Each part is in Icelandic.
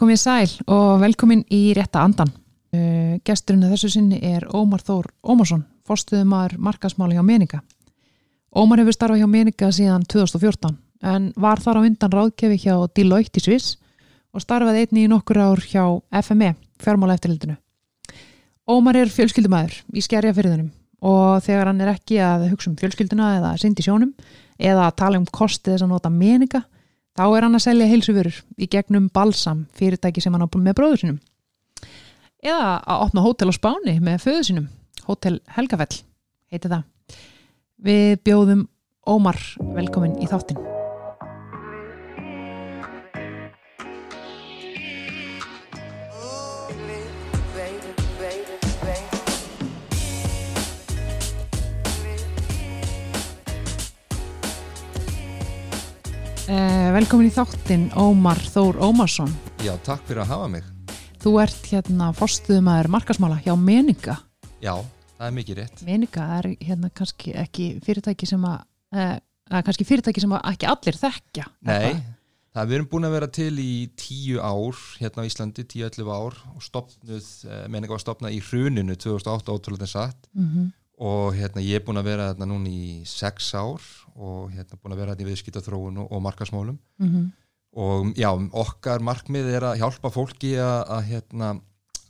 Komið sæl og velkomin í rétta andan. Uh, gesturinn að þessu sinni er Ómar Þór Ómarsson, fórstuðumar markasmáli hjá Meninga. Ómar hefur starfað hjá Meninga síðan 2014 en var þar á undan ráðkefi hjá Deloitte í Sviss og starfaði einni í nokkur ár hjá FME, fjármála eftirlildinu. Ómar er fjölskyldumæður í skerjafyrðunum og þegar hann er ekki að hugsa um fjölskylduna eða syndi sjónum eða að tala um kosti þess að nota Meninga Þá er hann að selja heilsuförur í gegnum Balsam fyrirtæki sem hann á með bróður sinum. Eða að opna hótel á Spáni með föðu sinum. Hótel Helgafell heiti það. Við bjóðum Ómar velkomin í þáttin. Velkomin í þáttin Ómar Þór Ómarsson. Já, takk fyrir að hafa mig. Þú ert hérna fórstuðumæður markasmála hjá Meninga. Já, það er mikið rétt. Meninga er hérna kannski ekki fyrirtæki sem að, eh, að kannski fyrirtæki sem að ekki allir þekkja. Nei, það við erum búin að vera til í tíu ár hérna á Íslandi, tíu, ellu ár og stopnuð, eh, Meninga var stopnað í hruninu 2008 ótrúlega satt Mm -hmm. Og hérna ég er búin að vera hérna núna í sex ár og hérna búin að vera hérna í viðskiptaþróun og, og markasmálum Mm og já, okkar markmið er að hjálpa fólki að, hérna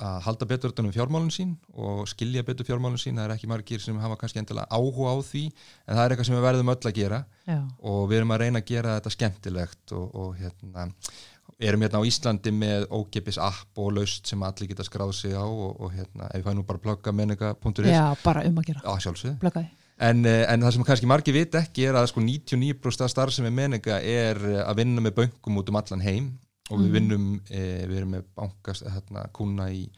að halda betur um fjármálun sín og skilja betur fjármálun sín, það er ekki margir sem hafa kannski endilega áhuga á því en það er eitthvað sem við verðum öll að gera. Já, og við erum að reyna að gera þetta skemmtilegt og, og hérna erum hérna á Íslandi með ókipis app og laust sem allir geta skráð sig á og, og hérna, ef fæ nú bara að plugga menninga.is Já bara um að gera. á sjálfsögðu Blökaði. en, eh, en það sem kannski margir vit ekki er að sko 99% af starf sem er menninga er eh, að vinna með bönkum út um allan heim og við Mhm. vinnum, e, við erum með bankast hérna, kuna í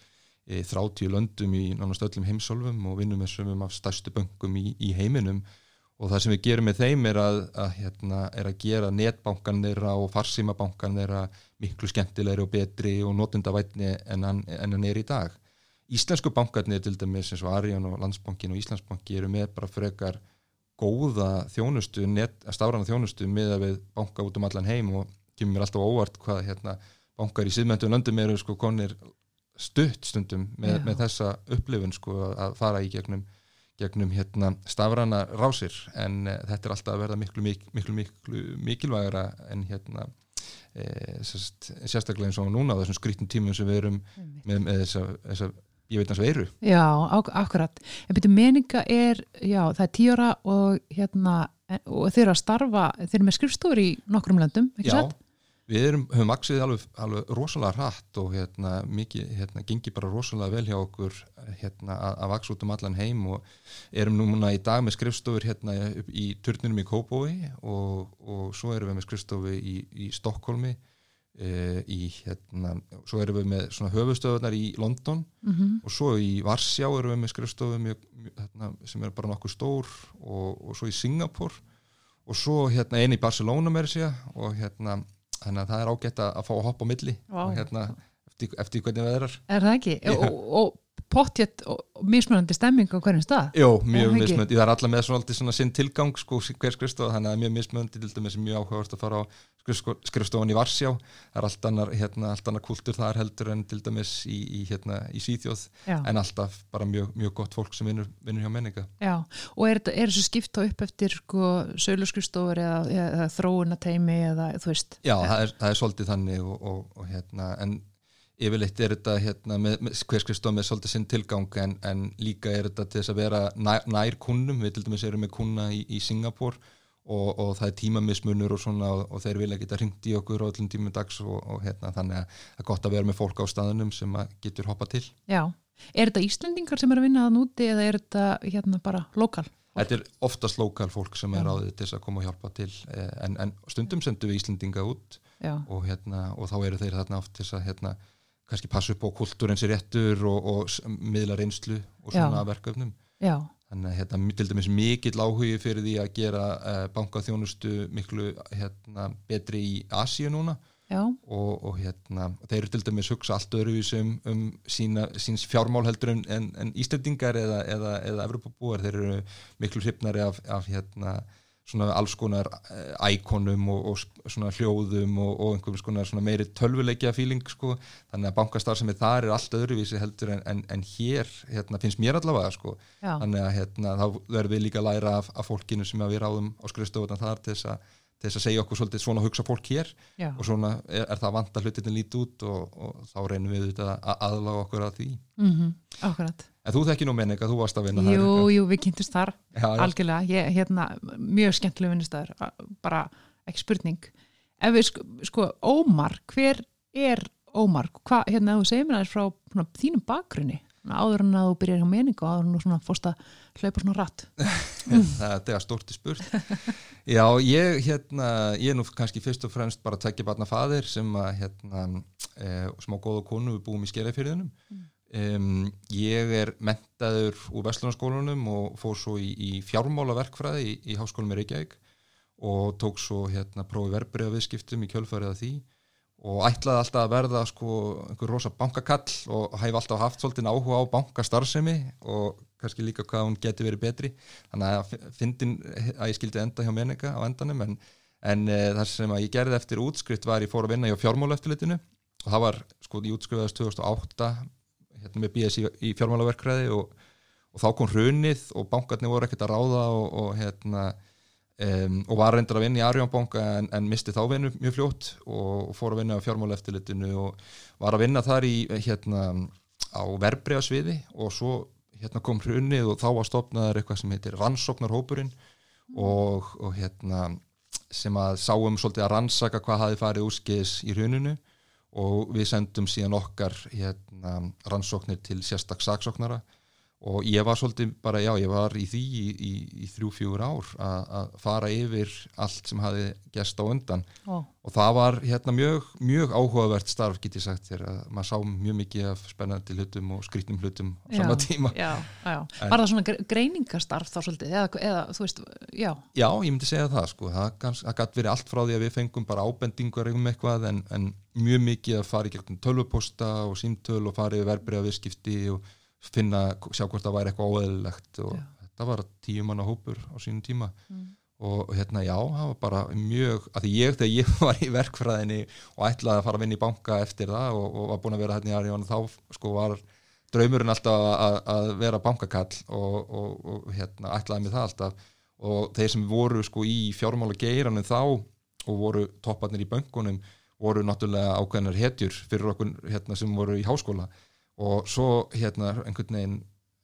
e, 30 löndum í nánast öllum heimsólfum og vinnum með sömum af stærstu bönkum í, í heiminum og það sem við gerum með þeim er að, að, hérna, er að gera netbankan þeirra og farsímabankan þeirra miklu skemmtilegri og betri og notendavætni en hann, en hann er í dag. Íslensku bankarnir til dæmis eins og Arjón og Landsbankin og Íslandsbanki eru með bara frekar góða þjónustu, stafrana þjónustu með að við banka út um allan heim og kemur mér alltaf óvart hvað hérna, bankar í síðmæntum löndum eru sko konir stutt stundum með, með þessa upplifun sko að fara í gegnum, gegnum hérna, stafrana rásir en uh, þetta er alltaf að verða miklu, miklu, miklu, miklu mikilvægara en hérna e, sérst, sérstaklega eins og núna á þessum skrítum tímum sem við erum með, með þessa, þessa ég veit hans veiru Já, ak akkurat. En byrju Meninga er, já það er tíora og hérna, en- og þeir eru að starfa, þeir eru með skrifstofur í nokkrum löndum, ekki Já, satt? Við erum, höfum aksið alveg, alveg rosalega hratt og hérna, mikið, hérna, gengi bara rosalega vel hjá okkur hérna, að, að vaks út um allan heim og erum núna í dag með skrifstofur hérna í turninum í Kópói og, og svo erum við með skrifstofu í, í Stokkólmi e, í hérna, svo erum við með svona höfustöðunar í London Mm og svo í Varsjá erum við með skrifstofu mjög, hérna, sem er bara nokkuð stór og, og svo í Singapur og svo hérna einu í Barcelona með þessi og hérna þannig að það er ágætt að fá að hoppa á milli og hérna eftir, eftir hvernig það er. Er það ekki? Og, og pottjett mismunandi stemming á hverjum stað? Jó, mjög mismöndi, það er alla með svona, svona sinn tilgang sko, hver skrifstofa, þannig að það er mjög mismöndi til dæmis er mjög áhugavert að fara á skrifsko- skrifstofan í Varsjá, það er allt annar hérna, allt annar kultur þar heldur en til dæmis í, í, hérna, í Svíþjóð Já. en alltaf bara mjög, mjög gott fólk sem vinnur, vinnur hjá menninga Já, og er, er þessu skipt á upp eftir sko, sölurskrifstofur eða, eða þróunateimi eða þú veist? Já, það er, það er svolítið þannig og, og, og hérna, en yfirleitt er þetta hérna, hver skrifstof með svolítið sinn tilgang en, en líka er þetta til þess að vera nær, nær kunnum, við til dæmis erum með kunna í, í Singapur og, og það er tímamismunur og svona og, og þeir vilja geta ringt í okkur á öllum tímum dags og, og hérna, þannig að það er gott að vera með fólk á staðunum sem getur hoppa til. Já, er þetta Íslendingar sem er að vinna það núti eða er þetta hérna bara lokal? Þetta er oftast lokal fólk sem er ráðið til þess að koma og hjálpa til eh, en, en stundum sendum við Íslendinga út og, hérna, og þá eru þeir þarna oft til þess að hérna, kannski passa upp á kultúrin sér réttur og, og miðla reynslu og svona Já. verkefnum. Já, þannig að hérna, til dæmis mikill áhugi fyrir því að gera uh, bankaþjónustu miklu hérna, betri í Asíu núna. Og, og hérna, þeir eru til dæmis hugsa allt öðruvísi um, um sína, síns fjármál heldur en, en, en Íslendingar eða, eða, eða Evropabúar, þeir eru miklu hrifnari af, af hérna, svona alls konar íkonum og, og svona hljóðum og, og einhverjum svona, svona meiri tölvuleikja fíling sko, þannig að bankastar sem er þar er allt öðruvísi heldur en, en, en hér hérna, finnst mér allavega sko Já. þannig að hérna, þá verðum við líka að læra af, af fólkinu sem við ráðum á skrifstofutan þar til þess að til þess að segja okkur svolítið svona hugsa fólk hér. Já. og svona er, er það vant að hlutin lítið út og, og þá reynum við auðvitað að aðlaga okkur að því. Mm Akkurat. En þú þekki nú menninga, þú varst að vinna Jú, þar jú, við kynntumst þar já, algjörlega, ég, hérna, mjög skemmtileg vinnustæður, bara ekki spurning. Ef við sko, sko Ómar, hver er Ómar? Hvað, hérna, þú segir mér aðeins frá svona, þínum bakgrunni, áður en að þú byrjar hjá menningu og áður en þú svona fórst að hlaupa svona rætt. Það er stort í spurt. Já, ég, hérna, ég er nú kannski fyrst og fremst bara tekja barna faðir sem að hérna, e, smá góða konu við búum í skerafyrðunum mm. Um, ég er mentaður úr Vestlunarskólanum og fór svo í, í fjármálaverkfræði í, í háskólum í Reykjavík og tók svo hérna prófi verbreyða viðskiptum í kjölfarið af því og ætlaði alltaf að verða sko einhver rosa bankakall og hef alltaf haft svolítið áhuga á bankastarfsemi og kannski líka hvað hún geti verið betri. Þannig að fyndin að ég skildi enda hjá menninga á endanum en, en e, það sem ég gerði eftir útskrift var ég fór að vinna hjá fjármálaeftilitinu og það var sko í útskrifaðast 2008 hérna með BS í, í fjármálaverkræði og, og þá kom hrunið og bankarnir voru ekkert að ráða og, og hérna um, og var reyndar að vinna í Arjónbanka en, en misti þá vinnu mjög fljótt og, fór að vinna á fjármálaeftilitinu og var að vinna þar í hérna á verbreyasviði og svo hérna kom hrunið og þá var stopnaður eitthvað sem heitir rannsóknarhópurinn og, og hérna sem að sáum svolítið að rannsaka hvað hafi farið úrskis í hruninu og við sendum síðan okkar hérna, rannsóknir til sérstak saksóknara og ég var svolítið bara, já, ég var í því í, í, í þrjú-fjúur ár að fara yfir allt sem hafi gæst á undan oh. og það var hérna mjög, mjög áhugavert starf, get ég sagt þér, að maður sá mjög mikið af spennandi hlutum og skrítnum hlutum á sama tíma. Já, já, en, var það svona greiningastarf þá svolítið, eða, eða þú veist, já. Já, ég myndi segja það, sko, það, gæti verið allt frá því að við fengum bara ábendingar um eitthvað en, en mjög mikið að fara í gegnum tölvuposta og símtöl og fara yfir verbreyða viðskipti og finna, sjá hvort það væri eitthvað óeðlilegt og já. þetta var tíu manna hópur á sínum tíma mm. og hérna já, það var bara mjög að því ég þegar ég var í verkfræðinni og ætlaði að fara að vinna í banka eftir það og, og var búin að vera hérna í Arjón þá sko var draumurinn alltaf að, að vera bankakall og, og, og hérna ætlaði mig það alltaf og þeir sem voru sko í fjármála geiranum þá og voru topparnir í bankunum voru náttúrulega ákveðnar hetjur fyrir okkur hérna sem voru í háskóla og svo hérna einhvern veginn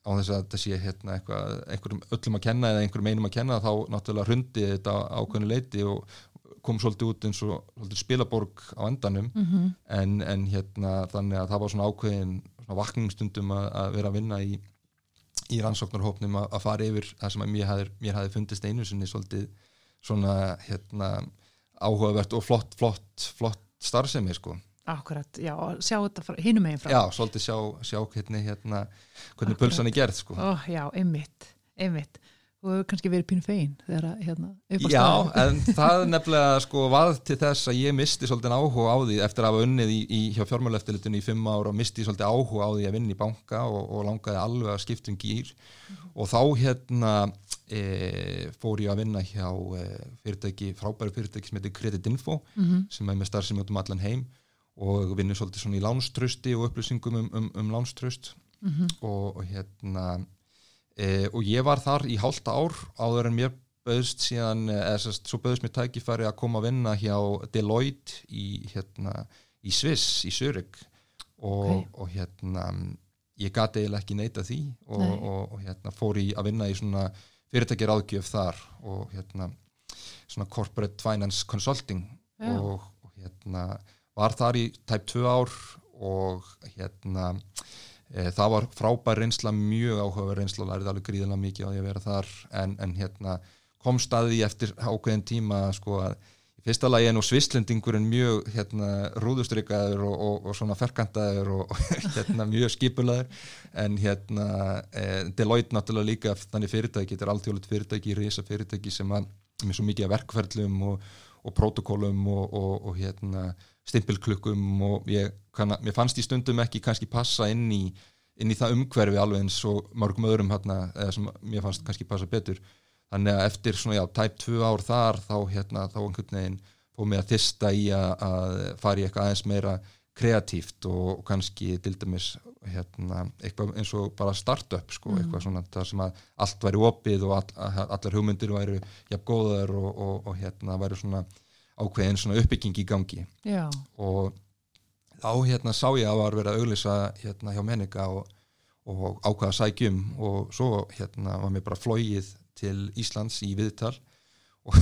á þess að þetta sé hérna eitthvað, einhverjum öllum að kenna eða einhverjum einum að kenna þá náttúrulega hrundi þetta ákveðinu leiti og kom svolítið út eins og spilaborg á endanum mm -hmm. en, en hérna þannig að það var svona ákveðin svona vakningstundum að, að vera að vinna í, í rannsóknarhópnum að, að fara yfir það sem mér hafi, mér hafi fundist einu sinni svolítið svona hérna áhugavert og flott, flott, flott starfsemi sko Akkurat, já, sjá þetta hinnum meginn frá. Já, svolítið sjá, sjá hvernig, hérna, hvernig pulsan er gerð, sko. Ó, já, einmitt, einmitt. Þú hefur kannski verið pínu fegin þegar, hérna, upp á Já, en það nefnilega, sko, varð til þess að ég misti svolítið áhuga á því eftir að hafa unnið í, í hjá fjármáleftilitinu í fimm ára og misti svolítið áhuga á því að vinna í banka og, og langaði alveg að skipta um gýr mm. og þá, hérna, e, fór ég að vinna hjá e, fyrirtæki, frábæri fyrirtæki sem heitir Credit Info, mm -hmm. sem er með starfsemi út um allan heim og vinnur svolítið svona í lánströsti og upplýsingum um, um, um lánströst mm -hmm. og, og hérna e, og ég var þar í hálta ár áður en mér bauðst síðan eða sérst, svo bauðst mér tækifæri að koma að vinna hjá Deloitte í, hérna, í Sviss, í Zurich. Og, okay. og hérna ég gati eiginlega ekki neita því og, og hérna fór ég að vinna í svona fyrirtækir áðgjöf þar og hérna svona corporate finance consulting. Og hérna var þar í tæp tvö ár og hérna e, það var frábær reynsla, mjög áhuga reynsla og lærið alveg gríðilega mikið á því að vera þar. En, en hérna kom staði eftir ákveðin tíma sko að í fyrsta lagi er nú svislendingurinn mjög hérna rúðustrykkaður og, og, og svona ferkantaður og hérna mjög skipulaður en hérna e, Deloitte náttúrulega líka þannig fyrirtæki, þetta er alltjóðlut fyrirtæki, reysa fyrirtæki sem að með svo mikið verkferðlum og, og protokólum og hérna stimpilklukkum og ég, kann, mér fannst í stundum ekki kannski passa inn í, inn í það umhverfi alveg eins og mörgum öðrum hérna, sem mér fannst kannski passa betur þannig að eftir svona já, tæp tvö ár þar þá hérna, þá einhvern veginn fóð mig að þista í að, að fara í eitthvað aðeins meira kreatíft og kannski til dæmis hérna, eitthvað eins og bara start-up sko, mm. eitthvað svona það sem að allt væri opið og all, allar hugmyndir væri jafn góðar og, og, og hérna væri svona ákveðin svona uppbygging í gangi. Já. og þá hérna sá ég að var verið að auglisa hérna hjá menninga og, og ákvaða sækjum og svo hérna var mér bara flóið til Íslands í viðtal. Og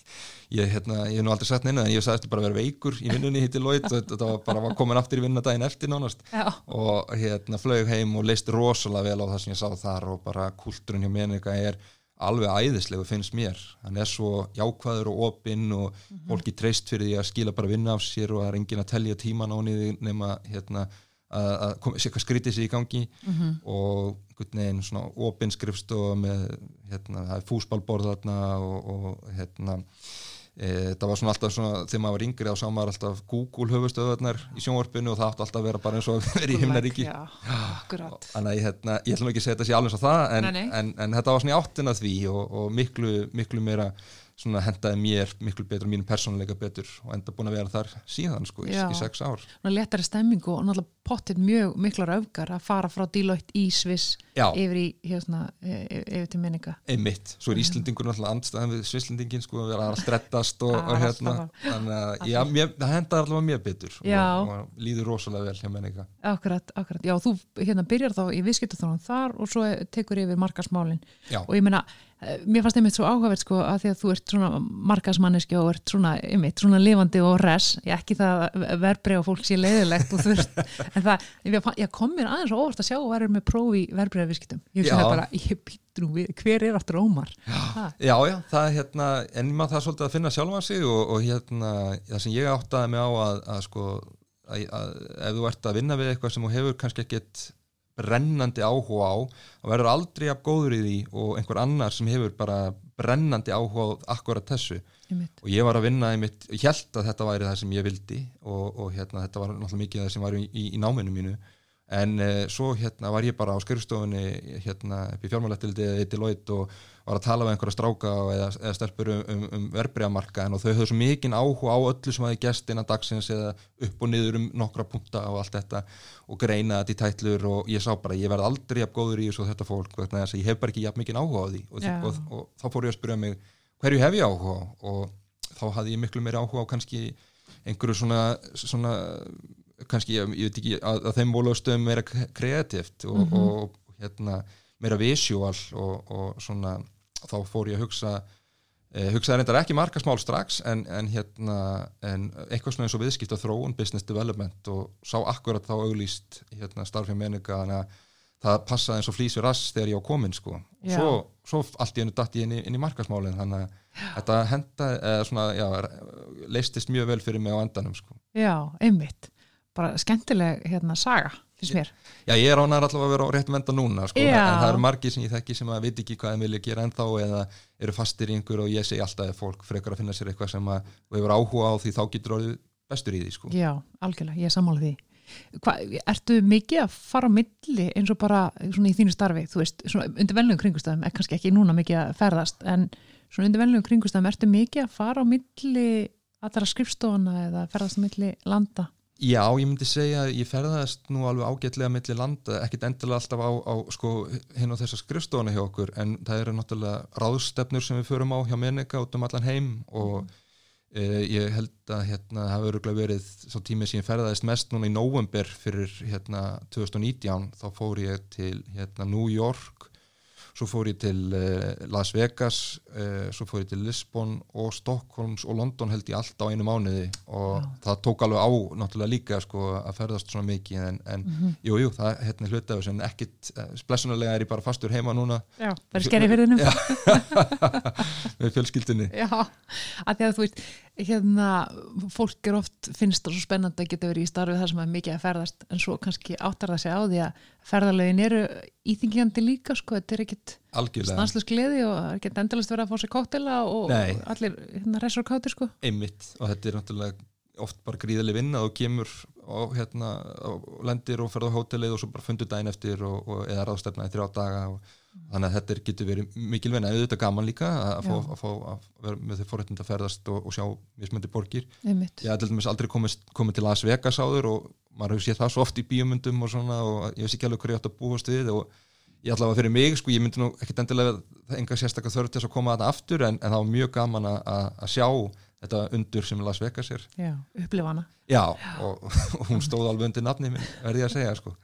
ég, hérna, ég hef nú aldrei sett neina en ég sagðist bara að vera veikur í vinnunni hitt í Lloyd. Og þetta var bara var komin aftur í vinnadaginn eftir nánast. Já. og hérna flög heim og leist rosalega vel á það sem ég sá þar. Og bara kultúrin hjá menninga er alveg æðislegu finnst mér hann er svo jákvæður og opinn og mm -hmm. fólki treyst fyrir því að skila bara vinna af sér og það er engin að telja tíman á niður nema hérna að sé hvað skrítið sér í gangi mm -hmm. og neginn svona opinskrifstofa með hérna, fúsbálborð þarna og, og hérna það var svona alltaf svona, þegar maður var yngri á samar alltaf Google höfustöðunar í sjónvarpinu og það átti alltaf að vera bara eins og vera í himnaríki. þannig að ég, hérna, ég ætlum ekki að setja sér alveg svo það en, en, en þetta var svona í áttina því og, og miklu, miklu meira svona hendaði mér miklu betur og mínum persónuleika betur og enda búin að vera þar síðan sko í, í sex ár. Ná letari stemmingu og náttúrulega pottir mjög miklar öfgar að fara frá Deloitte í Sviss yfir í hérna, yfir til minninga. Einmitt, svo er Íslandingur náttúrulega andstæðan við Svisslendingin sko að vera að strettast og, og hérna. Þannig að já, mér, það hendaði allavega mér betur og, og líður rosalega vel hjá minninga. Akkurat, akkurat. Já, þú hérna byrjar þá í viðskiptaþrónum þar og svo tekur yfir markasmálin og ég meina Eh, mér fannst einmitt svo áhugavert sko að því að þú ert svona markasmanniski og ert svona, einmitt, svona lifandi og res, ég ekki það verbreyð og fólk sé leiðilegt og veist en það, ég kom mér aðeins og óvart að sjá og verður með prófi verbreyðarviskitum ég finnst það bara, ég býtt nú við hver er áttur ómar? Já, já, já, það er hérna, en maður það er svolítið að finna sjálfa sig og, og hérna það sem ég áttaði mig á að, að sko að, að ef þú ert að vinna við eitthvað sem þú hefur kannski ekkit brennandi áhuga á og verður aldrei af góður í því og einhver annar sem hefur bara brennandi áhuga á akkurat þessu og ég var að vinna í mitt, ég held að þetta væri það sem ég vildi og, og hérna þetta var náttúrulega mikið það sem var í, í, í náminu mínu. En eh, svo hérna var ég bara á skurðstofunni hérna upp í fjármálættildi og var að tala með einhverja stráka eða, eða stelpur um, um, um verbreyðamarkaðin og þau höfðu svo mikinn áhuga á öllu sem hafi gæst innan dagsins eða upp og niður um nokkra punta og allt þetta og greina þetta í tætlur. Og ég sá bara ég verði aldrei jafn góður í þessu þetta fólk að ég hef bara ekki jafn mikinn áhuga á því. Og, yeah. og, og, og þá fór ég að spyrja mig hverju hef ég áhuga og þá hafði ég miklu meiri áhuga á kannski einhverju svona, svona kannski, ég, ég veit ekki, að, að þeim volástöðum meira kreatíft og, mm -hmm. og hérna meira visual og, og svona þá fór ég að hugsa eh, hugsaði reyndar ekki markasmál strax en, en hérna en eitthvað svona eins og viðskipt af þróun, business development og sá akkurat þá auglýst hérna starfið menninga þannig að það passaði eins og flýsur rass þegar ég á komin sko svo, svo allt í hennu dætt ég inn í, inn í markasmálinn þannig að já. þetta henda eða svona, já, leistist mjög vel fyrir mig á endanum sko Já, einmitt, bara skemmtileg hérna saga finnst mér. Já, ég er ánar allavega að vera á rétt venda núna, sko, Já. en það eru margir sem ég þekki sem að veit ekki hvað þeim vilja gera ennþá eða eru fastir í einhver og ég segi alltaf að fólk frekar að finna sér eitthvað sem að hefur áhuga á því þá getur orðið bestur í því, sko. Já, algjörlega, ég samála því. Hva, ertu mikið að fara á milli eins og bara svona í þínu starfi, þú veist, svona undir velnum kringustafum, er kannski ekki núna mikið að ferðast, en svona undir velnum kringustafum, ertu mikið að fara á milli allra skrifstofana eða ferðast á milli landa? Já, ég myndi segja að ég ferðast nú alveg ágætlega mellir landa, ekkit endilega alltaf á, á sko, hinn á þessa skrifstofana hjá okkur en það eru náttúrulega ráðstefnur sem við förum á hjá menninga út um allan heim og e, ég held að hérna hafa öruglega verið svo tímið sem ég ferðaðist mest núna í november fyrir hérna 2019 þá fór ég til hérna New York svo fór ég til uh, Las Vegas uh, svo fór ég til Lisbon og Stockholms og London held ég allt á einu mánuði. Og Já. það tók alveg á náttúrulega líka sko að ferðast svona mikið en, en mm -hmm. jú, jú, það er hérna þessu en ekkit, uh, blessunarlega er ég bara fastur heima núna. Já, er skerið fyrir þennum með fjölskyldinni Já, að því að þú veist hérna, fólk er oft finnst það svo spennandi að geta verið í starfið þar sem er mikið að ferðast en svo kannski áttar það sig á því að ferðalögin eru íþingjandi líka sko, þetta er ekkit stanslega skleði og það er ekkit endalast verið að fá sér kóttela og Nei. allir hérna resur káttir sko Einmitt og þetta er náttúrulega oft bara gríðileg vinna og kemur og hérna og lendir og ferða á hótelið og svo bara fundur dæin eftir og, og eða ráðstefnaði þrjá daga og þannig að þetta getur verið mikilvæg en auðvitað gaman líka að fá, að, fá, að vera með þau forréttind að ferðast og, og sjá mismöndi borgir. Einmitt. ég til dæmis aldrei komið, komið til Las Vegas áður og maður hefur séð það svo oft í bíomundum og og ég veist ekki alveg hverju ég átt að búast við og ég ætla að fyrir mig, sko, ég myndi nú ekkit endilega enga sérstakka þörf til að koma að það aftur en, en það var mjög gaman að, að að sjá þetta undur sem Las Vegas er. Já, upplifana, já, og, og hún stóð alveg undir nafni verði ég að segja, sko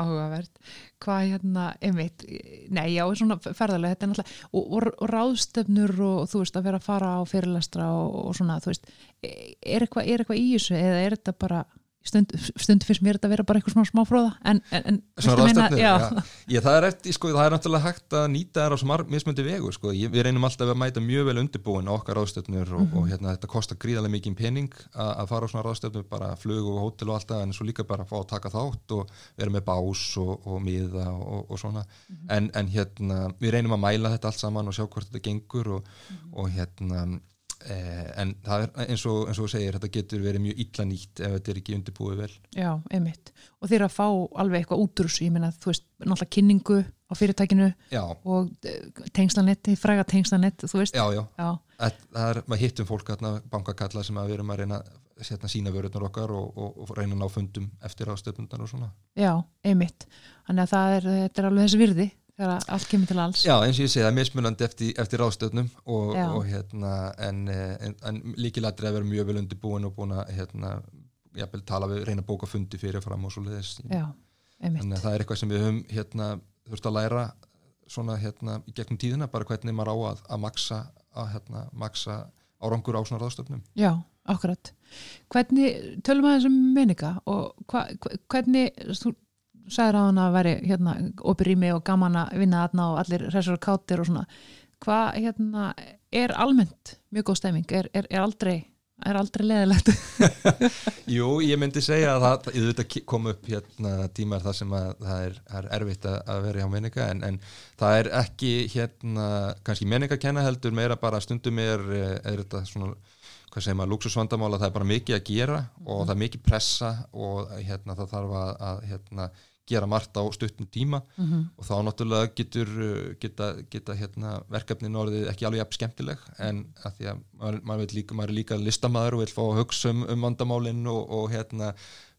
áhugavert. Hvað hérna, einmitt, nei, já, svona ferðarlega, þetta er náttúrulega, og, og, og ráðstöfnur og, þú veist, að vera að fara á fyrirlestra og, og svona, þú veist, eitthvað, er eitthvað í þessu eða er þetta bara, stund, stund fyrst mér þetta vera bara eitthvað smá smáfróða, en, en, meina- já, já. Ég, það, er eftir, sko, það er náttúrulega hægt að nýta þær á svo mar- mismundi vegu sko. ég, við reynum alltaf að mæta mjög vel undirbúin okkar ráðstöfnur og, Mhm. og hérna, þetta kostar gríðarlega mikið pening að, að fara á svona ráðstöfnur bara flug og hótel og allt það en svo líka bara að fá að taka þátt og vera með bás og, og miða og, og svona Mhm. en, en hérna, við reynum að mæla þetta allt saman og sjá hvort þetta gengur og, Mhm. og hérna en það er eins og, eins og segir þetta getur verið mjög illa nýtt ef þetta er ekki undirbúið vel já, einmitt. Og þeir að fá alveg eitthvað út úr þessu, ég meina, þú veist, náttúrulega kynningu á fyrirtækinu já, og eh, tengslanett, þið fræga tengslanett, þú veist, já, já já, að, það er, maður hittum fólk hérna, bankakalla sem að við erum að reyna að setja sína vörurnar okkar og, og, og reyna að ná fundum eftir ástöfnundar og svona. já, einmitt. Þannig að það er, þetta er alveg þessi virði þegar allt kemur til alls. Já, eins og ég segi, það er mismunandi eftir, eftir ástöfnum og, og hérna, en, eh, en, en líkilættir að vera mjög vel undirbúin og búin að hérna, tala við, reyna að bóka fundi fyrir fram og svo leiðis. Að það er eitthvað sem við höfum hérna, þurft að læra svona hérna í gegnum tíðina, bara hvernig maður á að, að maksa, að, hérna, maksa árangur á svona ráðstöfnum. Já, akkurat. Hvernig, tölum aðeins um meninga og hva- hvernig, þú sagðir að hann að veri hérna opið rými og gaman að vinna þarna og allir hressur og kátir og svona. Hvað hérna er almennt mjög góð stemming? Er, er, er aldrei, er aldrei leðilegt? Jú, ég myndi segja að það, það þetta kom upp hérna tímar þar sem að það er, er erfitt að, vera hjá menninga en, en það er ekki hérna kannski menninga kenna heldur meira bara stundum er, er þetta svona hvað segir maður, luxusvandamála, það er bara mikið að gera og það er mikið pressa og hérna það þarf að hérna, gera margt á stuttum tíma Mhm. og þá náttúrulega getur uh, geta, geta hérna, verkefnin orðið ekki alveg jafn skemmtileg en að því að maður, maður, líka, maður er líka listamaður og vil fá að hugsa um, um vandamálin og, og hérna,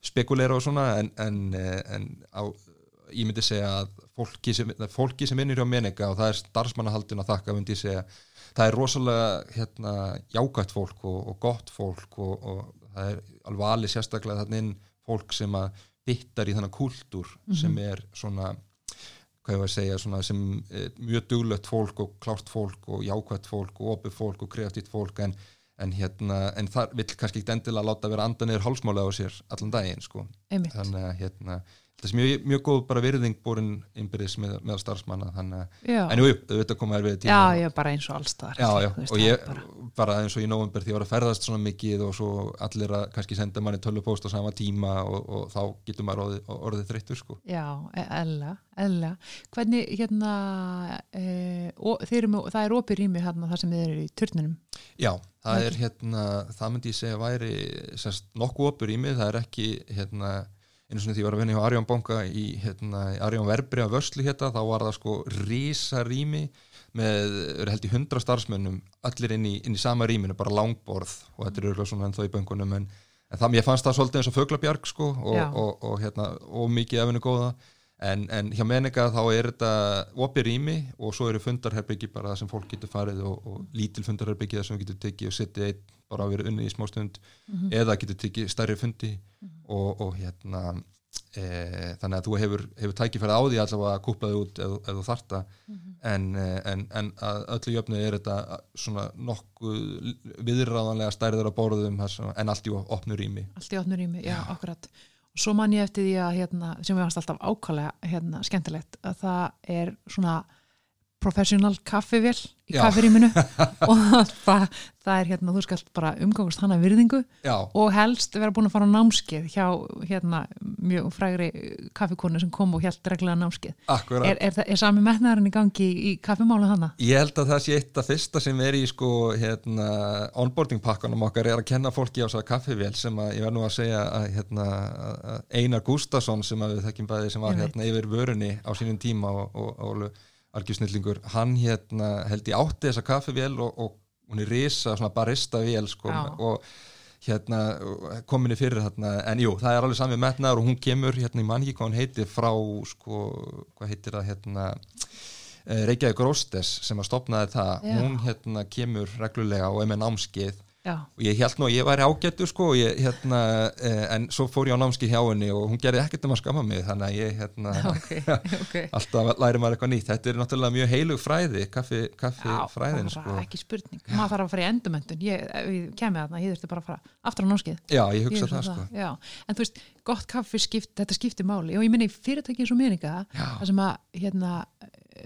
spekulera og svona en, en, eh, en á, ég myndi segja að fólki sem, fólki sem vinnur hjá meninga og það er starfsmannahaldun að þakka myndi segja það er rosalega hérna, jákvætt fólk og, og gott fólk og, og það er alveg alveg sérstaklega þannig inn fólk sem að byttar í þennan kúltúr sem er svona hvað ég var að segja, svona sem e, mjög duglött fólk og klárt fólk og jákvætt fólk og opið fólk og kreatíft fólk en, en hérna, en það vill kannski ekki endilega láta vera anda niður hálsmála á sér allan daginn, sko, þannig að hérna, þetta er mjög, mjög góð bara virðing borin innbyrðis með, með starfsmanna, þannig að en jú, jú, auðvitað koma erfið tíma já, já, bara eins og veist, og ég er bara... bara- eins og í november því ég var að ferðast svona mikið og svo allir að kannski senda manni tölvupóst á sama tíma og, og þá getur maður orðið, orðið þreyttur sko. Já, eðla, eðla. Hvernig, hérna, e, og, þeir eru með, það er opið rými hérna þar sem þið eru í turnunum. Já, það er hérna, það myndi ég segja væri semst, nokkuð opur í mig, það er ekki hérna, einu svona því ég var að vinna hjá Arjón Banka í hérna, Arjón Verbri á Vörslu hérna, þá var það sko rísa rými með, eru held í hundra starfsmönnum allir inn í, inn í sama rýminu, bara langborð og þetta er örgulega svona ennþá í böngunum en, en það, ég fannst það svolítið eins og föglabjarg sko og, og, og, hérna, og mikið efinu góða en, en hjá menninga þá er þetta opið rými og svo eru fundarherbyggi bara sem fólk getur farið og, og lítil fundarherbyggi sem getur tekið og setið einn bara að vera unni í smá stund eða getur tekið stærri fundi og, og hérna e, þannig að þú hefur, hefur tækifæri á því allavega að kúpla þig út ef þú þarta en, eh, en, en að öllu jöfnu er þetta svona nokkuð viðráðanlega stærður á borðum en allt í opnu rými. Allt í opnur rými, já, akkurat. Svo man ég eftir því að, hérna, sem við varst alltaf ákvælega, hérna, skemmtilegt, að það er svona professional kaffivél í Já. kaffiríminu og það, það er hérna, þú skalt bara umgangast hana virðingu Já, og helst vera búin að fara á námskeið hjá hérna mjög frægri kaffikonu sem kom og hjælt reglulega námskeið. Akkurat. Er, er, er sami metnaðarinn í gangi í, í kaffimála þannig? Ég held að það sé eitt af fyrsta sem er í sko hérna onboarding pakkanum okkar er að kenna fólki á þess að kaffivél sem að ég verð nú að segja að hérna Einar Gustafsson sem að við þekkjum bæði sem var hérna yfir vörunni á sínum tíma og, og, og argjusnillingur, hann hérna held ég átti þessa kaffivél og, og hún er risa svona barista vél sko og hérna kominni fyrir hérna, en jú, það er alveg sami metnaður og hún kemur hérna, ég man ekki hvað hún heitir frá sko, hvað heitir það hérna eh, Reykjavík Róstes sem að stopnaði það, Já. hún hérna kemur reglulega og er með námskeið Já, og ég held nú að ég væri ágættur sko ég, hérna, eh, en svo fór ég á námskeið hjá henni og hún gerði ekkert um að skamma mig þannig að ég hérna, ok, ok. alltaf læri maður eitthvað nýtt þetta er náttúrulega mjög heilug fræði kaffi, kaffi Já, fræðin sko. ekki spurning. Maður þarf að fara í endumöndun. Ég, ég kemur þarna, ég þurfti bara að fara aftur á námskeið. já, ég Ég hugsa hugsa það sko Já, en þú veist, gott kaffi skipt, þetta skiptir máli og ég minni fyrirtæki eins og meninga Já. það sem að hérna,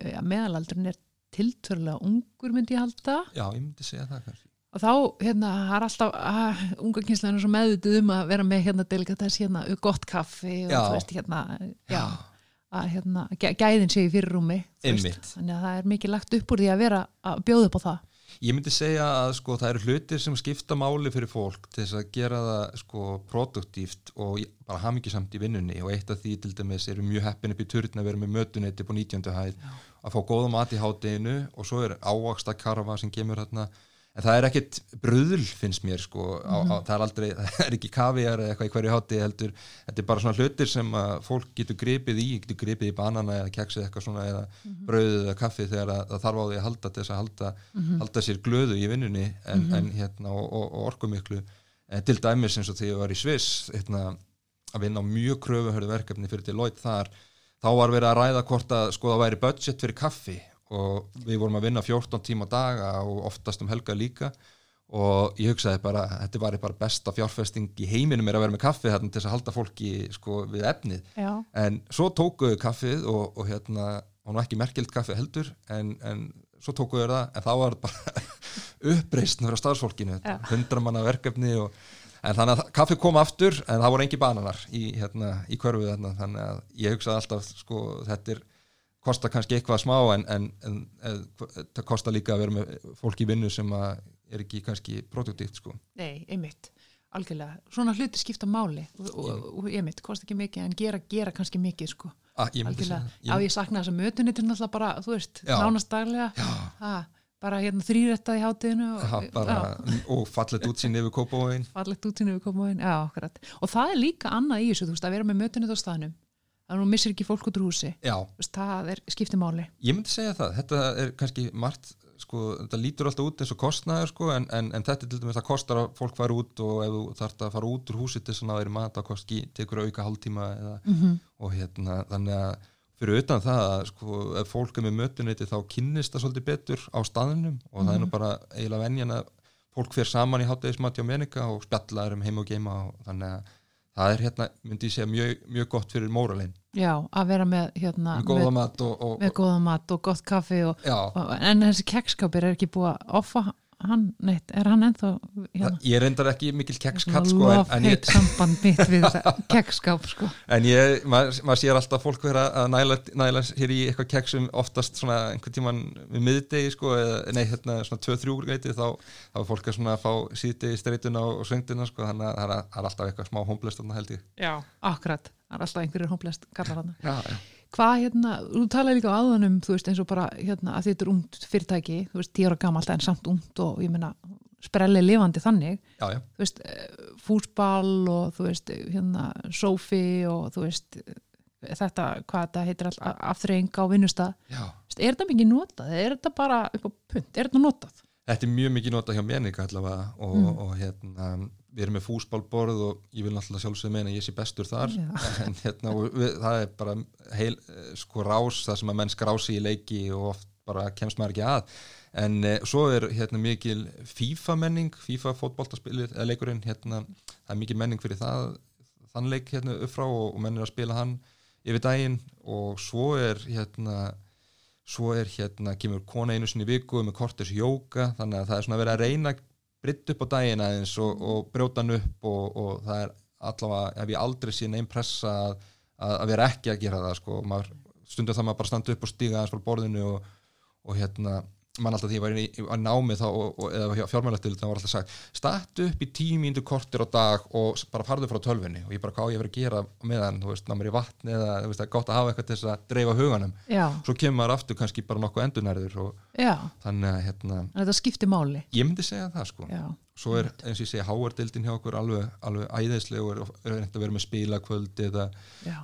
eh, meðalaldurinn er tiltörlega ungur myndi ég halda já, ég myndi segja það kannski og þá, hérna, er alltaf að, unga kynslega er svo meðvituð um að vera með hérna delikatess, hérna, gott kaffi og Já. þú veist, hérna, já, að hérna, gæ- gæðin sé í. Einmitt. þannig að það er mikið lagt upp úr því að vera að bjóða upp á það Ég myndi segja að sko það eru hlutir sem skipta máli fyrir fólk til þess að gera það sko produktíft og bara hamingisamt í vinnunni og eitt af því til dæmis eru mjög heppin upp í turn að vera með mötunetti på 19. hæð að fá góða mat í hátteginu og svo er ávaksta karfa sem kemur hérna en það er ekkit bröðl finnst mér sko á, á, það er aldrei, það er ekki kaviar eða eitthvað í hverju hátti heldur. Þetta er bara svona hlutir sem að fólk getur gripið í, getur gripið í banana eða keksið eitthvað svona eða brauðið eða kaffi þegar að, það þarf á því að halda til þess að halda, halda sér glöðu í vinnunni en, en hérna og, og, og orkumiklu. En til dæmis eins og þegar ég var í Sviss hérna, að vinna á mjög kröfuhörðu verkefni fyrir Deloitte þar þá var verið að ræða hvort að sko það væri budget fyrir kaffi og við vorum að vinna 14 tíma daga og oftast um helga líka. Og ég hugsaði bara, þetta var bara besta fjárfesting í heiminum er að vera með kaffi þarna til þess að halda fólki sko við efnið. Já, en svo tókuðu kaffið og, og hérna, og nú ekki merkild kaffi heldur en, en svo tókuðu það en þá var bara uppreist frá starfsfólkinu, hundra manna verkefni og, en þannig að kaffi kom aftur en það voru engi bananar í, hérna, í þarna, þannig að ég hugsaði alltaf sko, þetta er kostar kannski eitthvað smá en, en, en, en það kostar líka að vera með fólk í vinnu sem er ekki kannski produktíft sko. nei, einmitt algjörlega, svona hluti skipta máli og, og, og einmitt, kosti ekki mikið en gera, gera kannski mikið sko. Ah, ég algjörlega, á ég sakna þess að mötunni til náttúrulega bara, þú veist, nánast daglega. Bara hérna þrýrættað í hátíðinu og, já, og fallet útsýn yfir kópavóin útíðinu við komum inn, já, akkurat. Og það er líka annað í þessu, þú veist, að vera með mötunni á staðnum, að hún missir ekki fólk út úr húsi, veist, það er skipti máli. Ég myndi segja það, þetta er kannski margt, sko, þetta lítur alltaf út eins og kostnaður, sko, en, en, en þetta er til dæmis það kostar að fólk fara út og ef þú þarft að fara út úr húsi til þess að það er mat að kosti, tekur auka hálftíma eða, Mhm. og hérna, þannig að fyrir utan það að sko, ef fólk er með mötuniti þá kynnist það svolítið betur á staðinum og það er nú bara eiginlega venjan að fólk fer saman í háttegismati á meninga og spjallar um heim og geima og þannig að það er hérna, myndi ég segja, mjög, mjög gott fyrir móralinn, já, að vera með hérna, með góða með, mat og, og, með góða mat og gott kaffi og, en þessi kekskapir er ekki búið að offa hann neitt, er hann ennþá hérna, ég reyndar ekki mikil kekskall sko, en, en, ég, samband mitt við þetta kekskap sko. En ég maður mað sér alltaf fólk vera að næla, næla hér í eitthvað keksum oftast svona einhvern tíman við miðdegi sko, eða, nei, hérna svona 2-3 greiti þá, þá er fólk að svona fá síðdegi streituna og, og svengdina sko, þannig að það er, er alltaf eitthvað smá hómblest þarna held ég. Já, akkurat, það er alltaf einhverjir hómblest kallar hann hvað hérna, þú talaði líka á aðanum þú veist eins og bara hérna að þetta er ungt fyrirtæki þú veist, tíu ára gamalt en samt ungt og ég meina, sprelli lifandi þannig. Já, já, þú veist, eh, fúsball og þú veist, hérna sófi og þú veist eh, þetta, hvað þetta heitir all, afþreying á veist, er þetta mikið notað? Er þetta bara upp á punt, er þetta notað? Þetta er mjög mikið nota hjá meninga allavega og, Mm. og hérna við erum með fúsbálborð og ég vil náttúrulega sjálfsögðu meina að ég sé bestur þar. En hérna við, það er bara heil, eh, sko rás það sem að menn skrási í leiki og oft bara kemst maður ekki að. En eh, svo er hérna mikil FIFA menning, FIFA fótboltaspilið eða leikurinn, hérna, það er mikil menning fyrir það, þann leik hérna upp frá og, og menn er að spila hann yfir daginn. Og svo er hérna svo er hérna, kemur kona einu sinni viku með kortis jóka, þannig að það er svona verið að reyna britt upp á daginn aðeins og, og brjóta hann upp og, og það er allavega ef ég aldrei sé neinn pressa að, að, að vera ekki að gera það sko, stundu það maður bara standa upp og stíga aðeins frá borðinu og, og hérna mann alltaf því að ég var í, námi þá, og, og, eða fjármælastil þá var alltaf sagt statu upp í tímíndu kortir á dag og bara farðu frá tölfunni og ég bara hvað ég verið að gera meðan, þú veist, ná mér í vatni eða veist, gott að hafa eitthvað til þess að dreifa huganum. Já, svo kemur maður aftur kannski bara nokkuð endunærður þannig að hérna, þetta skiptir máli. ég myndi segja það sko. Já, svo er eins og ég segja háardildin hjá okkur alveg, alveg æðislegur og er reynd að vera með spilakvöld eða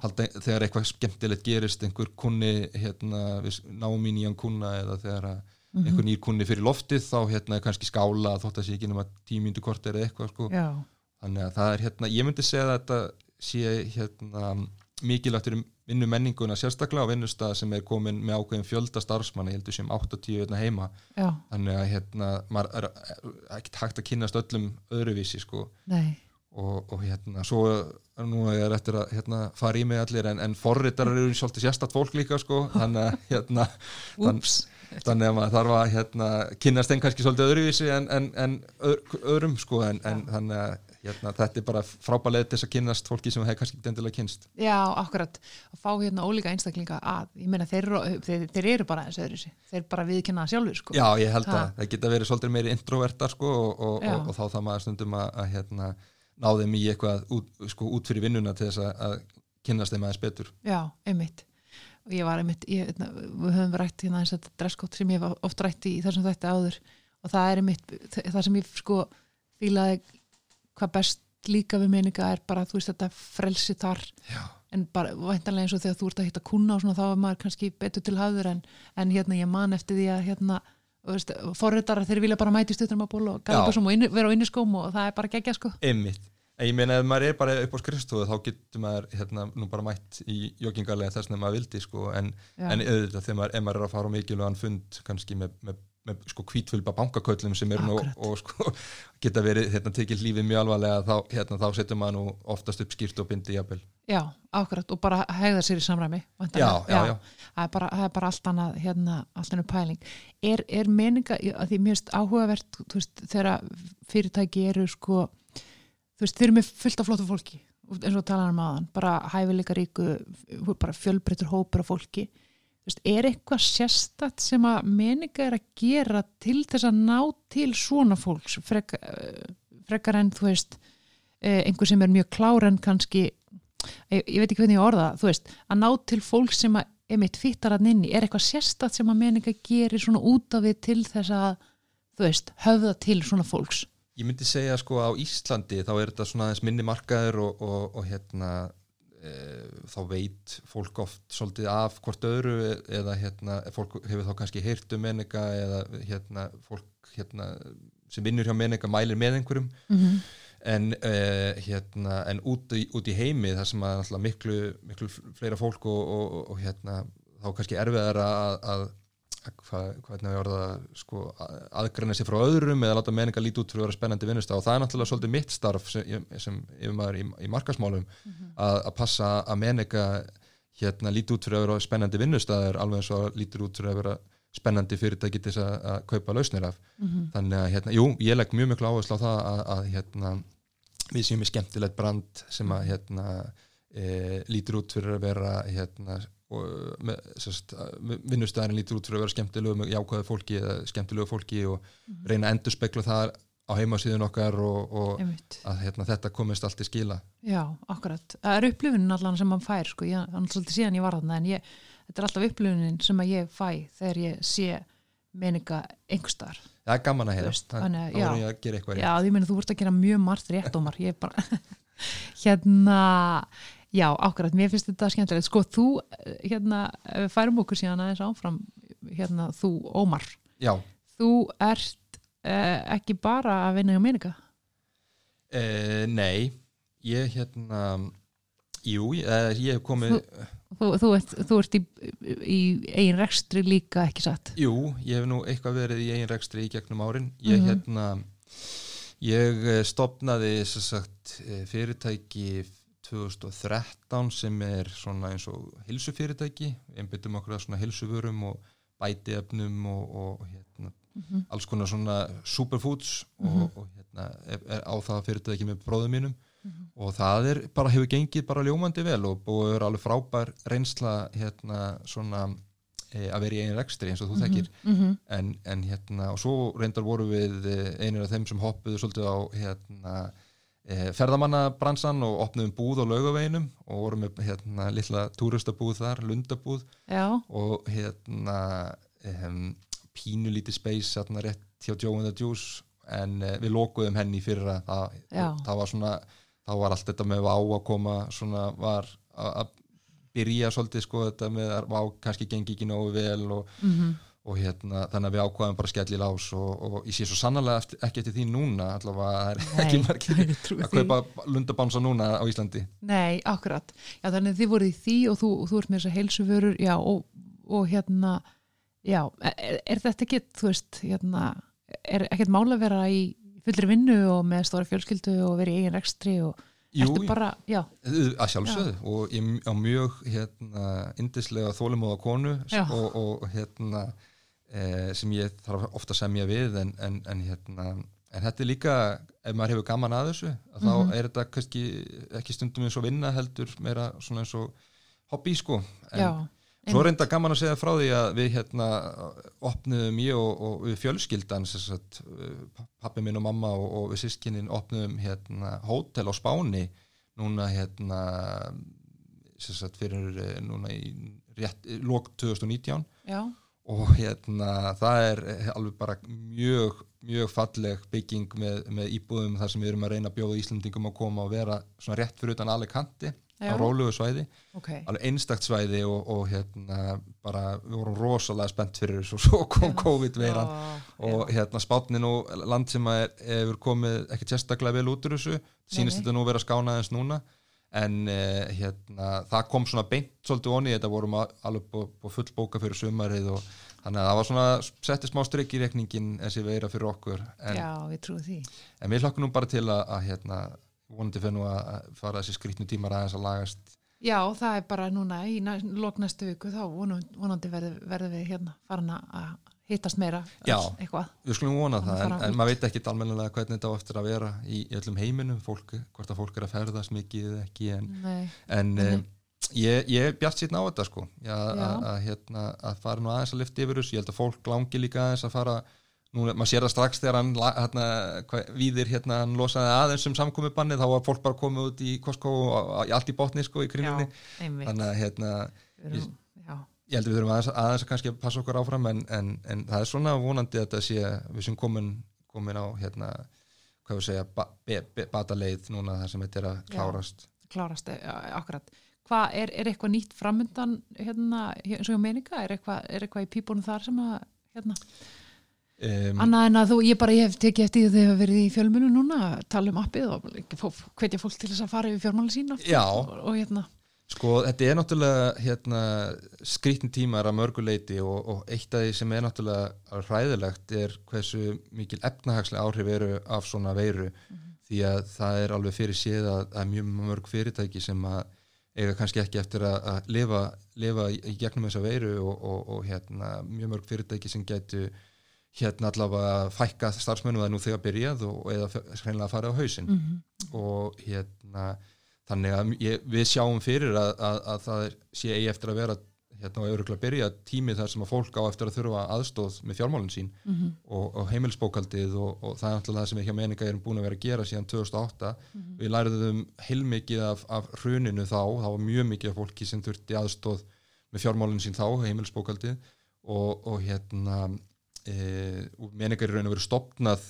halda, þegar eitthvað skemmtilegt gerist einhver kunni hérna, náum í nýjan kunna eða þegar að einhver nýr kunni fyrir loftið þá hérna er kannski skála þótt að sé ekki nema tímyndu kort eða eitthvað sko. já, þannig að það er hérna, ég myndi segja að þetta sé hérna mikilvægt fyrir vinnu menninguna sérstaklega á vinnustað sem er komin með ákveðin fjölda starfsmanna, ég heldur sem 8-10 hérna heima. Já, þannig að hérna maður er ekkert hægt að kynast öllum öðruvísi sko. Og, og hérna svo nú er eftir að hérna, fara í mig allir en, en forritarar eru svolítið sérstatt fólk líka sko. Þannig að hérna þann, þannig að maður þarf að hérna, kynast þeim kannski svolítið öðruvísi en, en, en öð- öðrum sko en, en þannig að hérna, þetta er bara frábælega þess að kynast fólki sem hefur kannski ekki endilega kynst já, akkurat. Að fá hérna ólíka einstaklinga að ég meina þeir, þeir, þeir eru bara eins öðru þeir bara viðkynna sjálfur sko. Já, ég held Ha. að það geta verið svolítið meiri introvertar sko og, og, og, og þá það maður stundum að, að hérna, ná þeim í eitthvað út, sko, út fyrir vinnuna til þess að, að kynnast þeim aðeins betur. Já, einmitt ég var einmitt, ég, hérna, við höfum rætt hérna þess að dresskótt sem ég hef oft rætt í þessum þetta áður. Og það er einmitt það sem ég sko fílaði hvað best líka við meninga er bara þú veist þetta frelsi þar. Já, en bara væntanlega eins og þegar þú ert að hitta kuna og svona þá er maður kannski betur til hafður en, en hérna ég man eftir því að hérna forritarar þeir vilja bara mæti stuttum að bóla og og inni, vera á inniskóm og það er bara geggja sko. Einmitt En ég meina ef maður er bara upp á skrifstofu þá getur maður hérna nú bara mætt í joggingarlega þess að maður vildi sko en, Já. en auðvitað þegar maður, maður er að fara á mikilvægan fund kannski með, með, með sko kvítfylgba bankaköllum sem eru nú Akkurat. og sko geta verið hérna tekið lífið mjög alvarlega þá, hérna, þá setur maður nú oftast upp skýrt og bindi jafnvel. Já, akkurat og bara hegða sér í samræmi Já, væntanlega. já, já. Það er bara, það er bara allt annað hérna, allt annað pæling er, er meninga, að því mjög áhugavert þú veist, þegar fyrirtæki eru sko, þú veist, þeir eru með fullt af flottu fólki, eins og talaðum um aðan bara hæfileika ríku bara fjölbreytur hópur af fólki. Þú veist, er eitthvað sérstætt sem að meninga er að gera til þess að ná til svona fólks frekar, frekar en þú veist eh, einhver sem er mjög klár en kannski ég, ég veit ekki hvernig ég orða það, þú veist að ná til fólk sem að emitt fittar að inni, er eitthvað sérstætt sem að meninga gerir svona út af við til þess að þú veist, höfða til svona fólks Ég myndi segja sko á Íslandi þá er þetta svona aðeins minni markaður og, og, og hérna e, þá veit fólk oft svolítið af hvort öðru eða hérna fólk hefur þá kannski heyrt um menninga eða hérna fólk hérna sem vinnur hjá menninga mælir með einhverjum mm -hmm. en, uh, hérna, en út, í, út í heimi þar sem að miklu, miklu fleira fólk og, og, hérna, þá kannski erfiðar að, að hvað, hvernig við orða sko, að- aðgreina sér frá öðrum eða láta menninga líti út fyrir að vera spennandi vinnust og það er náttúrulega svolítið mitt starf sem, sem yfirmaður í, í markasmálum að, að passa að menninga hérna líti út fyrir að vera spennandi vinnustæðir alveg eins og lítur út fyrir að vera spennandi fyrirtæki til þess að, að kaupa lausnir af. Þannig að hérna, jú, ég legg mjög miklu áherslu á það að, að hérna, við séum með skemmtilegt brand sem að hérna, e, lítur út fyrir að vera hérna, með, sérst, vinnustæðin lítur út fyrir að vera skemmtilegu með jákvæðu fólki eða skemmtilegu fólki og reyna að endur spekla það á heimasíðun okkar og, og að hérna, þetta komist allt í skila. Já, akkurat. Það er upplifunin allan sem mann fær, sko, ég, hann svolítið síðan ég var þarna en ég, þetta er alltaf upplifunin sem að ég fæ þegar ég sé meninga einhverstaðar. það er gaman að heyra. Þannig að- já. ég að gera eitthvað Já, því meina þú vart að gera mjög margt rétt ómar, ég er bara hérna já, akkurat, mér finnst þetta skemmtilegt. Sko, þú, eh, hérna við færum okkur síðan aðeins áfram hérna, þú, Ómar, já, þú ert eh, ekki bara að vinna hjá meninga e, nei ég hérna jú, ég, ég hef komið þú, þú, ert, þú ert í, í eigin rekstri líka, ekki satt? Jú, ég hef nú eitthvað verið í eigin rekstri í gegnum árin. Ég Mhm. hérna, ég eh, stofnaði sem sagt eh, fyrirtæki 2013 sem er svona eins og hilsufyrirtæki. Einbyttum okkur að svona hilsuvörum og bætiefnum og, og hérna, alls konar svona superfoods og, og hérna, er, er á það fyrirtæki með bróðum mínum. og það er bara hefur gengið bara ljómandi vel og búið að vera alveg frábær reynsla hérna svona e, að vera í einu rekstri eins og þú þekkir Mhm. en, en hérna og svo reyndar voru við eh, einir af þeim sem hoppuðu svolítið á hérna e, ferðamannabransan og opnuðum búð á laugaveginum og vorum með hérna lilla túristabúð þar, lundabúð. Já, og hérna um, pínulítið space hérna rétt hjá the Juice en uh, við lokuðum henni fyrir að það, það var svona þá var allt þetta með vá að koma svona var að byrja svolítið sko þetta með að vá kannski gengi ekki nógu vel og, mhm, og hérna þannig að við ákvaðum bara að skella í lás og, og ég sé svo sannlega eftir, ekki eftir því núna allavega er ekki margir að kaupa lundabánsa núna á Íslandi. Nei, akkurat. Já, þannig að þið voruð í því og þú, þú ert með þessar heilsuvörur, já, og, og hérna, já, er, er þetta ekki, þú veist, hérna, er ekkert mál að vera í fullri vinnu og með stóra fjölskyldu og vera í eigin rekstri og ertu bara, að sjálfsögðu. Og ég á mjög hérna, indislega konu Já. og, og hérna e, sem ég þarf ofta að semja við en, en, en hérna en þetta er líka, ef maður hefur gaman að þessu að þá Mhm. er þetta kannski ekki stundum eins og vinna heldur meira svona eins og hobby sko. En já, svo enda gaman að segja frá því að við hérna opnuðum ég og, og við fjölskyldan sagt, pappi minn og mamma og, og við sískinin opnuðum hérna hótel á Spáni núna hérna sagt fyrir eh, núna í rétt, lók 2019 já, og hérna það er alveg bara mjög mjög falleg bygging með, með íbúðum þar sem við erum að reyna að bjóða Íslandingum að koma og vera svona rétt fyrir utan Alicante Já. á rólugu svæði. Ok, alveg einstakt svæði og, og hérna bara við vorum rosalega spennt fyrir þessu og svo kom. COVID-veiran. Og hérna spátni nú land sem er, hefur komið ekki sérstaklega vel út úr þessu sínist þetta nú vera skána aðeins núna en uh, hérna það kom svona beint svolítið onni þetta vorum alveg bú- bú full bóka fyrir sumarið og þannig að það var svona setti smá strikk í rekningin þessi veira fyrir okkur en, já, við trúum því. en við hlokkum nú bara til að, að hérna vonandi fyrir nú að fara þessi skrýtnu tímar aðeins að lagast Já, það er bara núna í næ, lok næstu viku þá vonandi, verðum verð við hérna farin að hittast meira Já. eitthvað. Við skulum vona Þannig það, en, en maður veit ekki almennilega hvernig þetta á eftir að vera í, í öllum heiminum, fólk, hvort að fólk er að ferðast mikið eða ekki, en, en um, ég, ég er bjart sýtna á þetta sko, að, hérna, að fara nú aðeins að lyfta yfir þessu, ég held að fólk langi líka aðeins að fara, nú, maður sér það strax þegar hann, hérna, víðir hérna, hann losaði aðeins um samkomubannið, þá var fólk bara komið út í Costco og allt í botni sko í einmitt. þannig að hérna, já, ég held að við þurfum aðeins, aðeins að kannski passa okkur áfram en, en, en það er svona vonandi að þetta sé við sem komin, komin á hérna, hvað við segja, ba, be, be, bataleið núna þar sem þetta er að Já. klárast klárast, já, akkurat. Hvað, er, er eitthvað nýtt framundan hérna, hér- eins og ég meininga, er eitthvað, er eitthvað í pípunum þar sem að, hérna, um, annað en að þú, ég bara, ég hef tekið eftir því að þið hefur verið í fjölmunu núna, tala um appið og hvetja fólk til þess að fara yfir fjármáli sína Já. og, og hérna, Sko, þetta er náttúrulega hérna, skrítin tímar að mörguleiti og, og eitt af því sem er náttúrulega hræðilegt er hversu mikil efnahagslega áhrif eru af svona veiru. Því að það er alveg fyrir séð að, að mjög mörg fyrirtæki sem að eiga kannski ekki eftir að, að lifa, lifa í, í gegnum þessa veiru og, og, og hérna, mjög mörg fyrirtæki sem getu hérna allavega fækka starfsmennu það er nú þegar byrjað og eða hreinlega farið á hausinn. Mm og hérna þannig að ég, við sjáum fyrir að, að, að það er, sé eigi eftir að vera hérna og öruglega byrja tími þar sem að fólk á eftir að þurfa aðstóð með fjármálinn sín -hmm. og, og heimilsbókaldið og, og það er alltaf það sem við hjá meninga erum búin að vera að gera síðan 2008 við læriðum heilmikið af, af hruninu þá, þá var mjög mikið af fólki sem þurfti aðstóð með fjármálinn sín þá, heimilsbókaldið og, og hérna e, meningar raun og verið stopnað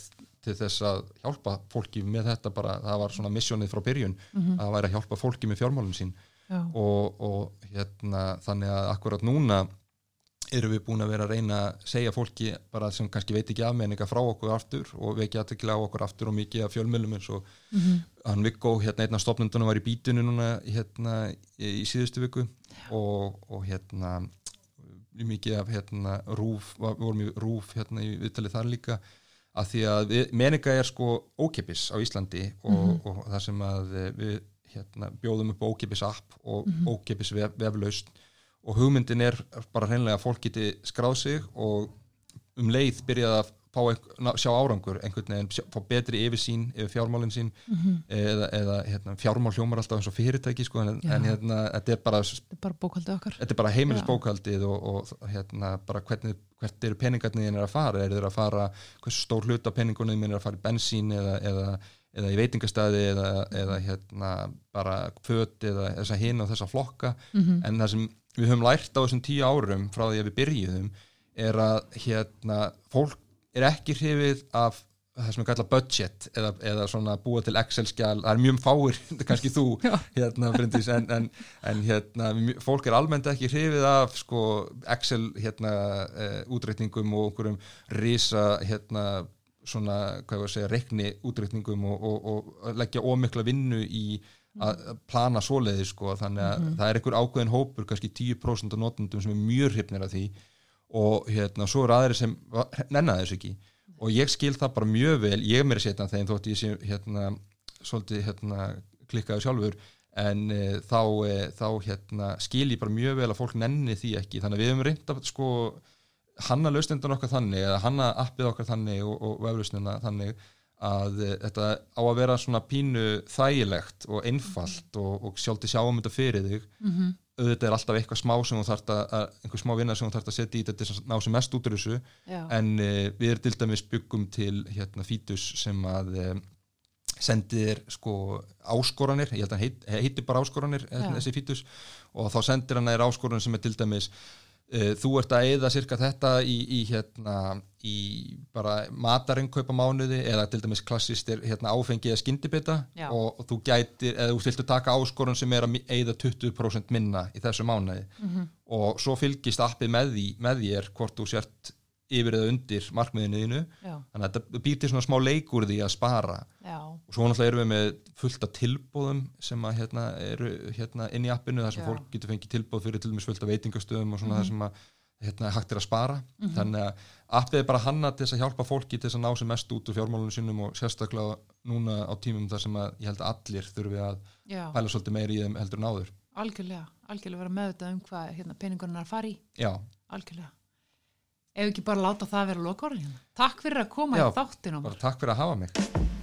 til þess að hjálpa fólki með þetta bara, það var svona missjónið frá byrjun að það væri að hjálpa fólki með fjármálinn sín. Og, og hérna þannig að akkurat núna erum við búin að vera að reyna að segja fólki bara sem kannski veit ekki afmenninga frá okkur aftur og vekja aðtekla á okkur aftur og mikið af fjölmjölum eins og mm hann Viggo, hérna einn af stopnundunum var í bítinu núna hérna í, síðustu viku. Og, og hérna mikið af hérna rúf, vorum í rúf hérna í viðtalið þar líka að því að meninga er sko ókipis á Íslandi og, og það sem að við hérna, bjóðum upp ókipis app og ókipis vef, veflaust og hugmyndin er bara hreinlega að fólk geti skráð sig og um leið byrjað að fá einhver, sjá árangur einhvern veginn, fá betri yfirsýn yfir fjármálinn sín Mhm. eða, eða hérna, fjármál hljómar alltaf eins og fyrirtæki sko, en, en hérna, þetta er bara bara bókaldið okkar. þetta er bara heimilisbókaldið og, og hérna, bara hvernig, hvert eru peningarnir þín er að fara, er þeir að fara hversu stór hlut af peningunum er að fara í bensín eða, eða, eða í veitingastæði eða, eða hérna bara föt eða þessa hinn og þessa flokka Mhm. en það sem við höfum lært á þessum tíu árum frá því að við byrjuðum er að hérna, fólk er ekki hrifið af það sem við kalla budget eða, eða svona búa til Excel-skjál það er mjög fáir, kannski þú hérna, Bryndís, en, en, en hérna, fólk er almennt ekki hrifið af sko, Excel hérna, uh, útreikningum og einhverjum risa hérna, svona, hvað ég var að segja, reikni útreikningum og, og, og leggja ómikla vinnu í að plana svoleiði sko, þannig að það er einhver ákveðin hópur, kannski 10% af notendum sem er mjög hrifnir af því og hérna, svo eru aðri sem va- nenna þess ekki. Og ég skil það bara mjög vel, ég er mér að setja þeim þótt ég sé hérna, svolítið hérna, klikkaði sjálfur en e, þá, e, þá hérna, skil ég bara mjög vel að fólk nenni því ekki. Þannig að við hefum reynd að sko, hanna lausnindun okkar þannig eða hanna appið okkar þannig og, og veflausnina þannig að e, þetta á að vera svona pínu þægilegt og einfalt og, og sjálfti sjáum þetta fyrir þig. Mhm. Auðvitað er alltaf eitthvað smá sem þú þarft að, einhver smá vinna sem þú þarft að setja í þetta að ná sem mest út úr þessu Já. en uh, við erum til dæmis byggum til hérna fítus sem að uh, sendir sko áskoranir, ég held að heit, heiti bara áskoranir Já. þessi fítus og þá sendir hann þér áskoranir sem er til dæmis þú ert að eyða cirka þetta í, í hérna í bara matarinnkaupa mánuði eða til dæmis klassist er hérna áfengi eða skyndibita og, og þú gætir, eða þú viltu taka áskorun sem er að eyða 20% minna í þessu mánuði Mhm. og svo fylgist appið með því með þér hvort þú sért yfir eða undir markmiðinu þínu Já. þannig að þetta býr til svona smá leikur því að spara Já. og svo náttúrulega erum við með fullt af tilbúðum sem að hérna eru hérna inn í appinu þar sem Já. fólk getur fengið tilbúð fyrir til dæmis fullt af veitingastöðum og svona þar sem að hérna, hægt er að spara þannig að appið er bara hanna til þess að hjálpa fólki til þess að ná sem mest út úr fjármálunum sínum og sérstaklega núna á tímum þar sem að ég held að allir þurfi að pæla svolítið meiri í þeim heldur en áður Algjörlega. Algjörlega vera meðvitað um hvað hérna, fara í. Já, Algjörlega. Ef ekki bara láta það vera lokaorðin hérna. Takk fyrir að koma Já, í þáttin bara takk fyrir að hafa mig